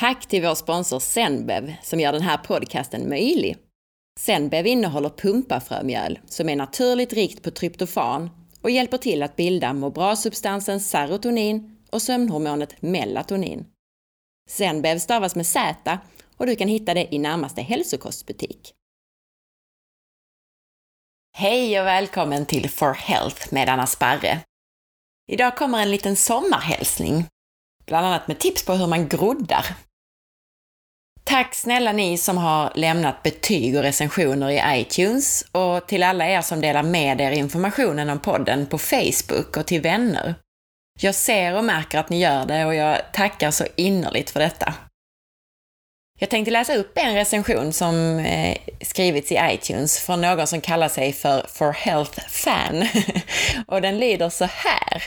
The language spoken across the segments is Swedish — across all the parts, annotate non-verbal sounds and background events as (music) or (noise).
Tack till vår sponsor Zenbev som gör den här podcasten möjlig. Zenbev innehåller pumpafrömjöl som är naturligt rikt på tryptofan och hjälper till att bilda må bra-substansen serotonin och sömnhormonet melatonin. Zenbev stavas med Z och du kan hitta det i närmaste hälsokostbutik. Hej och välkommen till For Health med Anna Sparre. Idag kommer en liten sommarhälsning, bland annat med tips på hur man groddar. Tack snälla ni som har lämnat betyg och recensioner i iTunes och till alla er som delar med er informationen om podden på Facebook och till vänner. Jag ser och märker att ni gör det och jag tackar så innerligt för detta. Jag tänkte läsa upp en recension som eh, skrivits i iTunes från någon som kallar sig för For Health Fan. (laughs) och den lyder så här.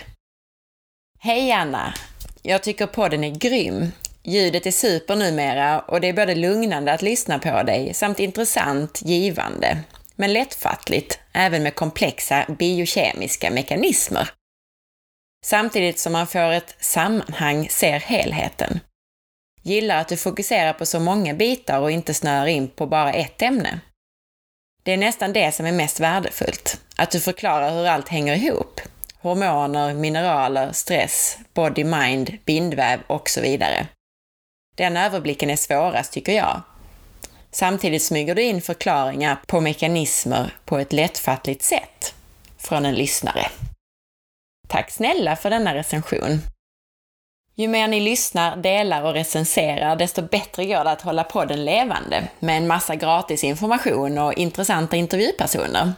Hej Anna! Jag tycker podden är grym. Ljudet är super numera och det är både lugnande att lyssna på dig samt intressant, givande. Men lättfattligt, även med komplexa biokemiska mekanismer. Samtidigt som man får ett sammanhang, ser helheten. Gillar att du fokuserar på så många bitar och inte snör in på bara ett ämne. Det är nästan det som är mest värdefullt, att du förklarar hur allt hänger ihop. Hormoner, mineraler, stress, body, mind, bindväv och så vidare. Den överblicken är svårast tycker jag. Samtidigt smyger du in förklaringar på mekanismer på ett lättfattligt sätt från en lyssnare. Tack snälla för denna recension! Ju mer ni lyssnar, delar och recenserar, desto bättre går det att hålla podden levande med en massa gratis information och intressanta intervjupersoner.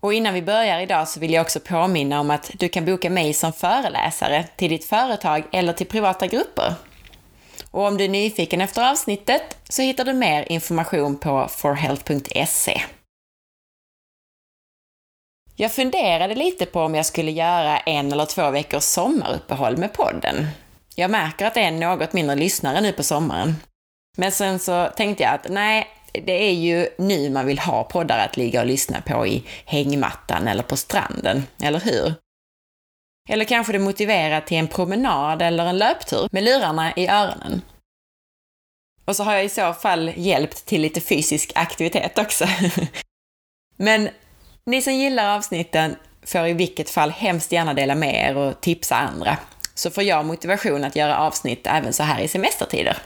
Och innan vi börjar idag så vill jag också påminna om att du kan boka mig som föreläsare till ditt företag eller till privata grupper. Och om du är nyfiken efter avsnittet så hittar du mer information på forhealth.se. Jag funderade lite på om jag skulle göra en eller två veckors sommaruppehåll med podden. Jag märker att det är något mindre lyssnare nu på sommaren. Men sen så tänkte jag att nej, det är ju nu man vill ha poddar att ligga och lyssna på i hängmattan eller på stranden, eller hur? Eller kanske det motiverar till en promenad eller en löptur med lurarna i öronen. Och så har jag i så fall hjälpt till lite fysisk aktivitet också. (laughs) Men ni som gillar avsnitten får i vilket fall hemskt gärna dela med er och tipsa andra. Så får jag motivation att göra avsnitt även så här i semestertider.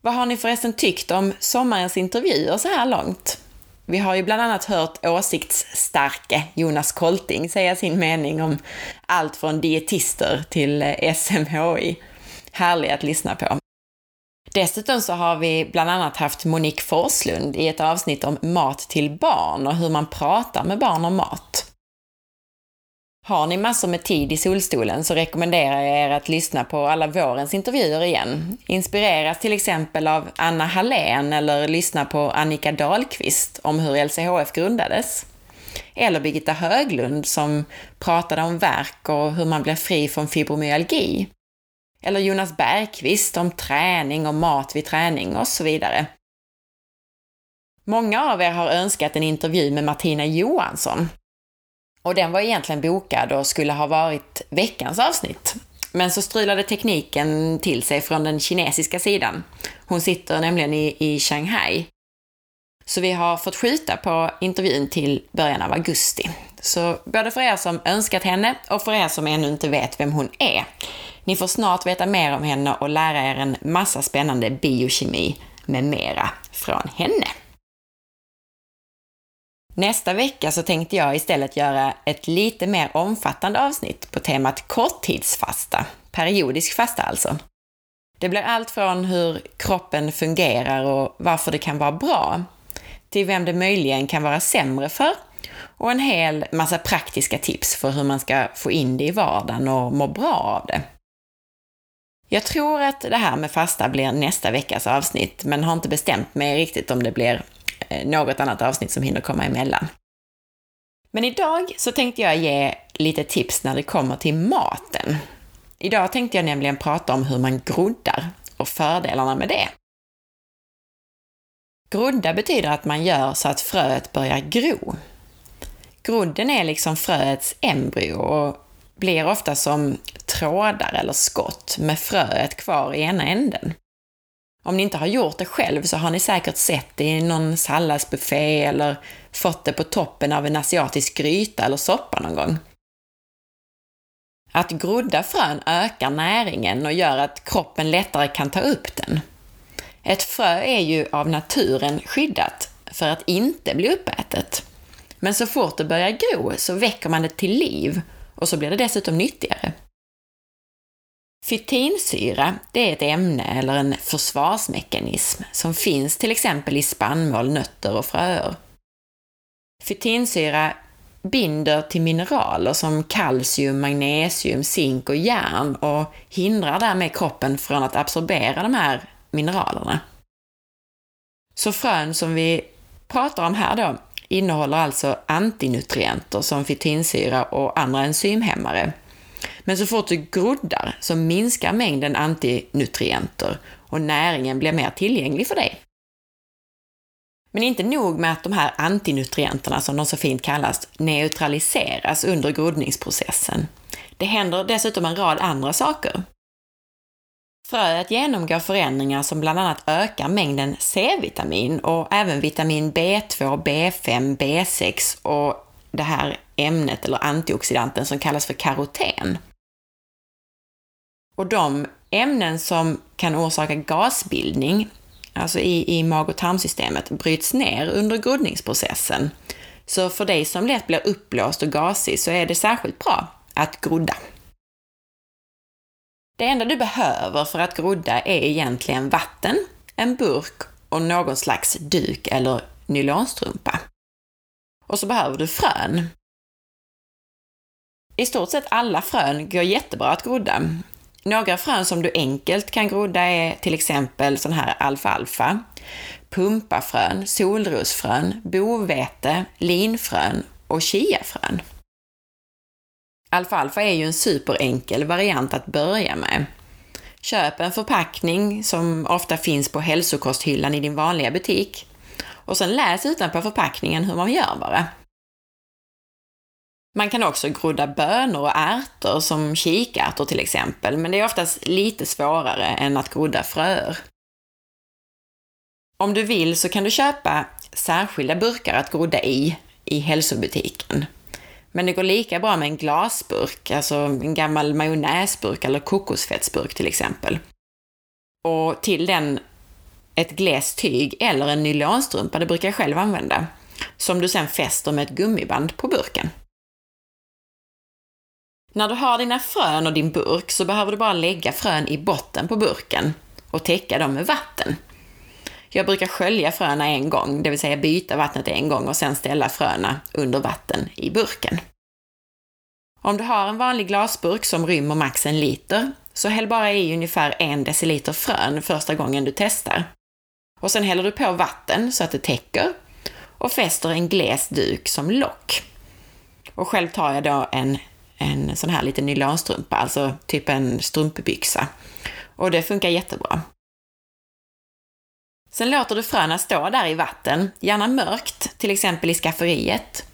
Vad har ni förresten tyckt om sommarens intervjuer så här långt? Vi har ju bland annat hört åsiktsstarke Jonas Kolting säga sin mening om allt från dietister till eh, SMHI. Härlig att lyssna på. Dessutom så har vi bland annat haft Monique Forslund i ett avsnitt om mat till barn och hur man pratar med barn om mat. Har ni massor med tid i solstolen så rekommenderar jag er att lyssna på alla vårens intervjuer igen. Inspireras till exempel av Anna Hallén eller lyssna på Annika Dahlqvist om hur LCHF grundades. Eller Birgitta Höglund som pratade om verk och hur man blir fri från fibromyalgi. Eller Jonas Bergqvist om träning och mat vid träning och så vidare. Många av er har önskat en intervju med Martina Johansson. Och den var egentligen bokad och skulle ha varit veckans avsnitt. Men så strulade tekniken till sig från den kinesiska sidan. Hon sitter nämligen i, i Shanghai. Så vi har fått skjuta på intervjun till början av augusti. Så både för er som önskat henne och för er som ännu inte vet vem hon är ni får snart veta mer om henne och lära er en massa spännande biokemi med mera från henne. Nästa vecka så tänkte jag istället göra ett lite mer omfattande avsnitt på temat korttidsfasta, periodisk fasta alltså. Det blir allt från hur kroppen fungerar och varför det kan vara bra, till vem det möjligen kan vara sämre för och en hel massa praktiska tips för hur man ska få in det i vardagen och må bra av det. Jag tror att det här med fasta blir nästa veckas avsnitt, men har inte bestämt mig riktigt om det blir Eh, något annat avsnitt som hinner komma emellan. Men idag så tänkte jag ge lite tips när det kommer till maten. Idag tänkte jag nämligen prata om hur man groddar och fördelarna med det. Grodda betyder att man gör så att fröet börjar gro. Grodden är liksom fröets embryo och blir ofta som trådar eller skott med fröet kvar i ena änden. Om ni inte har gjort det själv så har ni säkert sett det i någon salladsbuffé eller fått det på toppen av en asiatisk gryta eller soppa någon gång. Att grodda frön ökar näringen och gör att kroppen lättare kan ta upp den. Ett frö är ju av naturen skyddat för att inte bli uppätet. Men så fort det börjar gro så väcker man det till liv och så blir det dessutom nyttigare. Fytinsyra, det är ett ämne eller en försvarsmekanism som finns till exempel i spannmål, nötter och fröer. Fytinsyra binder till mineraler som kalcium, magnesium, zink och järn och hindrar därmed kroppen från att absorbera de här mineralerna. Så frön som vi pratar om här då innehåller alltså antinutrienter som fytinsyra och andra enzymhämmare. Men så fort du groddar så minskar mängden antinutrienter och näringen blir mer tillgänglig för dig. Men inte nog med att de här antinutrienterna, som de så fint kallas, neutraliseras under groddningsprocessen. Det händer dessutom en rad andra saker. Fröet genomgår förändringar som bland annat ökar mängden C-vitamin och även vitamin B2, B5, B6 och det här ämnet eller antioxidanten som kallas för karoten. Och de ämnen som kan orsaka gasbildning, alltså i, i mag och tarmsystemet, bryts ner under groddningsprocessen. Så för dig som lätt blir uppblåst och gasig så är det särskilt bra att grodda. Det enda du behöver för att grodda är egentligen vatten, en burk och någon slags duk eller nylonstrumpa. Och så behöver du frön. I stort sett alla frön går jättebra att grodda. Några frön som du enkelt kan grodda är till exempel sån här alfalfa, pumpafrön, solrosfrön, bovete, linfrön och chiafrön. Alfalfa är ju en superenkel variant att börja med. Köp en förpackning som ofta finns på hälsokosthyllan i din vanliga butik och sen läs utanpå förpackningen hur man gör bara. Man kan också grodda bönor och ärtor som kikärtor till exempel, men det är oftast lite svårare än att grodda fröer. Om du vill så kan du köpa särskilda burkar att grodda i, i hälsobutiken. Men det går lika bra med en glasburk, alltså en gammal majonnäsburk eller kokosfettsburk till exempel. Och till den ett glest tyg eller en nylonstrumpa, det brukar jag själv använda, som du sedan fäster med ett gummiband på burken. När du har dina frön och din burk så behöver du bara lägga frön i botten på burken och täcka dem med vatten. Jag brukar skölja fröna en gång, det vill säga byta vattnet en gång och sedan ställa fröna under vatten i burken. Om du har en vanlig glasburk som rymmer max en liter, så häll bara i ungefär en deciliter frön första gången du testar. Och sen häller du på vatten så att det täcker och fäster en gles duk som lock. Och själv tar jag då en, en sån här liten nylonstrumpa, alltså typ en strumpbyxa. Och det funkar jättebra. Sen låter du fröna stå där i vatten, gärna mörkt, till exempel i skafferiet.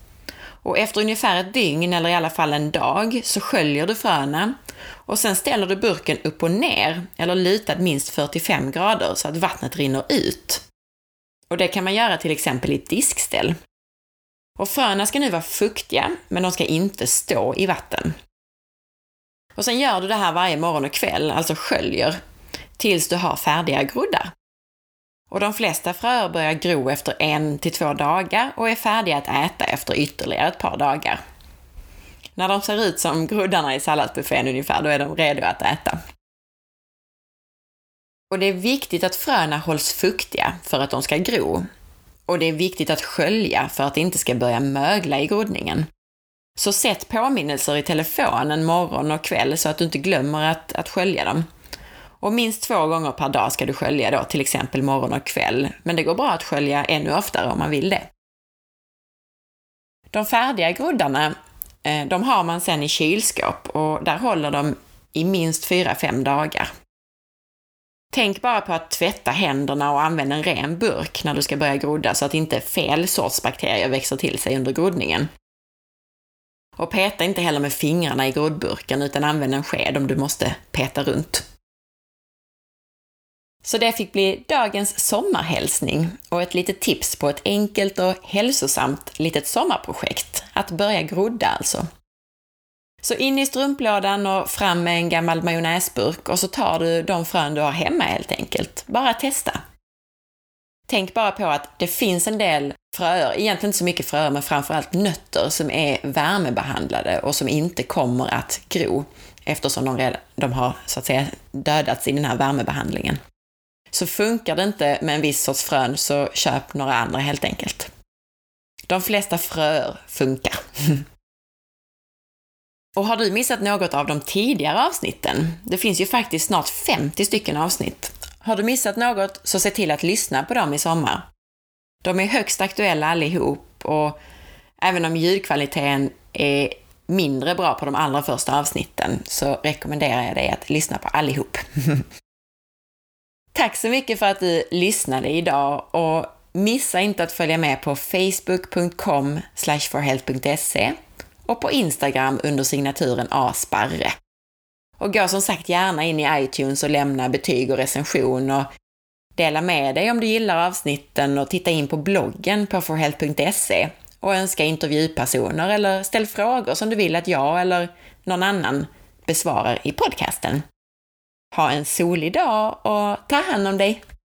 Och efter ungefär ett dygn, eller i alla fall en dag, så sköljer du fröna och sen ställer du burken upp och ner, eller lutad minst 45 grader, så att vattnet rinner ut. Och det kan man göra till exempel i ett diskställ. Och fröna ska nu vara fuktiga, men de ska inte stå i vatten. Och sen gör du det här varje morgon och kväll, alltså sköljer, tills du har färdiga groddar. Och de flesta fröer börjar gro efter en till två dagar och är färdiga att äta efter ytterligare ett par dagar. När de ser ut som groddarna i salladsbuffén ungefär, då är de redo att äta. Och det är viktigt att fröna hålls fuktiga för att de ska gro. Och det är viktigt att skölja för att det inte ska börja mögla i groddningen. Så sätt påminnelser i telefonen morgon och kväll så att du inte glömmer att, att skölja dem. Och minst två gånger per dag ska du skölja då, till exempel morgon och kväll. Men det går bra att skölja ännu oftare om man vill det. De färdiga groddarna, eh, de har man sen i kylskåp och där håller de i minst 4-5 dagar. Tänk bara på att tvätta händerna och använda en ren burk när du ska börja grodda så att inte fel sorts bakterier växer till sig under groddningen. Och peta inte heller med fingrarna i groddburken utan använd en sked om du måste peta runt. Så det fick bli dagens sommarhälsning och ett litet tips på ett enkelt och hälsosamt litet sommarprojekt. Att börja grodda alltså. Så in i strumplådan och fram med en gammal majonnäsburk och så tar du de frön du har hemma helt enkelt. Bara testa. Tänk bara på att det finns en del fröer, egentligen inte så mycket fröer, men framförallt nötter som är värmebehandlade och som inte kommer att gro eftersom de, redan, de har så att säga dödats i den här värmebehandlingen. Så funkar det inte med en viss sorts frön så köp några andra helt enkelt. De flesta fröer funkar. (laughs) Och har du missat något av de tidigare avsnitten? Det finns ju faktiskt snart 50 stycken avsnitt. Har du missat något så se till att lyssna på dem i sommar. De är högst aktuella allihop och även om ljudkvaliteten är mindre bra på de allra första avsnitten så rekommenderar jag dig att lyssna på allihop. (laughs) Tack så mycket för att du lyssnade idag och missa inte att följa med på facebook.com forhealth.se och på Instagram under signaturen asparre. Och gå som sagt gärna in i iTunes och lämna betyg och recension och dela med dig om du gillar avsnitten och titta in på bloggen på forhealth.se och önska intervjupersoner eller ställ frågor som du vill att jag eller någon annan besvarar i podcasten. Ha en solig dag och ta hand om dig!